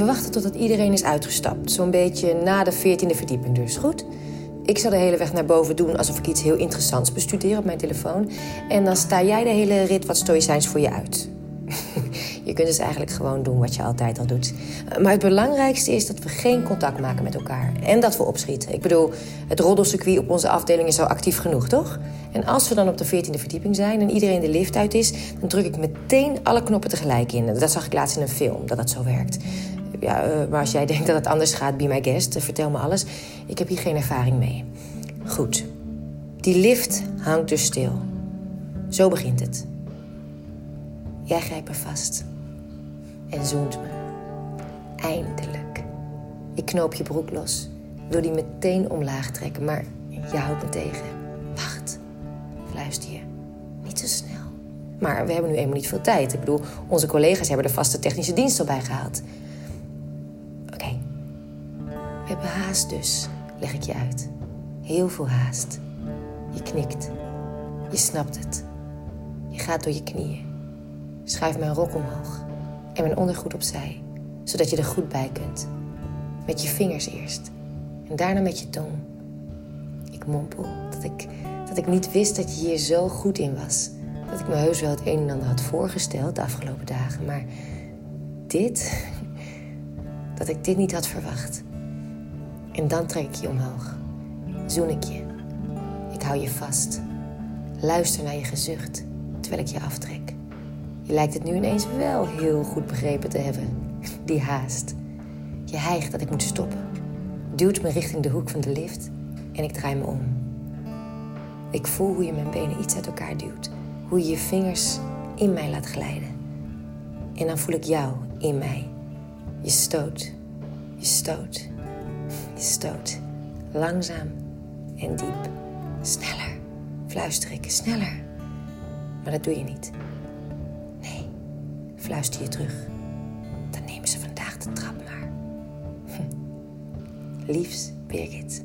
We wachten totdat iedereen is uitgestapt. Zo'n beetje na de 14e verdieping dus, goed? Ik zal de hele weg naar boven doen alsof ik iets heel interessants bestudeer op mijn telefoon. En dan sta jij de hele rit wat stoïcijns voor je uit. je kunt dus eigenlijk gewoon doen wat je altijd al doet. Maar het belangrijkste is dat we geen contact maken met elkaar. En dat we opschieten. Ik bedoel, het roddelcircuit op onze afdeling is al actief genoeg, toch? En als we dan op de 14e verdieping zijn en iedereen de lift uit is... dan druk ik meteen alle knoppen tegelijk in. Dat zag ik laatst in een film, dat dat zo werkt. Ja, uh, maar als jij denkt dat het anders gaat, be my guest. Uh, vertel me alles. Ik heb hier geen ervaring mee. Goed. Die lift hangt dus stil. Zo begint het. Jij grijpt me vast. En zoent me. Eindelijk. Ik knoop je broek los. Wil die meteen omlaag trekken, maar je houdt me tegen. Wacht. Fluister je. Niet zo snel. Maar we hebben nu eenmaal niet veel tijd. Ik bedoel, onze collega's hebben de vaste technische dienst al bijgehaald. Hebben haast dus, leg ik je uit. Heel veel haast. Je knikt. Je snapt het. Je gaat door je knieën. Schuif mijn rok omhoog en mijn ondergoed opzij, zodat je er goed bij kunt. Met je vingers eerst en daarna met je tong. Ik mompel dat ik, dat ik niet wist dat je hier zo goed in was. Dat ik me heus wel het een en ander had voorgesteld de afgelopen dagen, maar dit, dat ik dit niet had verwacht. En dan trek ik je omhoog. Zoen ik je. Ik hou je vast. Luister naar je gezucht terwijl ik je aftrek. Je lijkt het nu ineens wel heel goed begrepen te hebben. Die haast. Je hijgt dat ik moet stoppen. Duwt me richting de hoek van de lift en ik draai me om. Ik voel hoe je mijn benen iets uit elkaar duwt. Hoe je je vingers in mij laat glijden. En dan voel ik jou in mij. Je stoot. Je stoot. Stoot. Langzaam en diep. Sneller, fluister ik, sneller. Maar dat doe je niet. Nee, fluister je terug. Dan nemen ze vandaag de trap maar. Hm. Liefs, Birgit.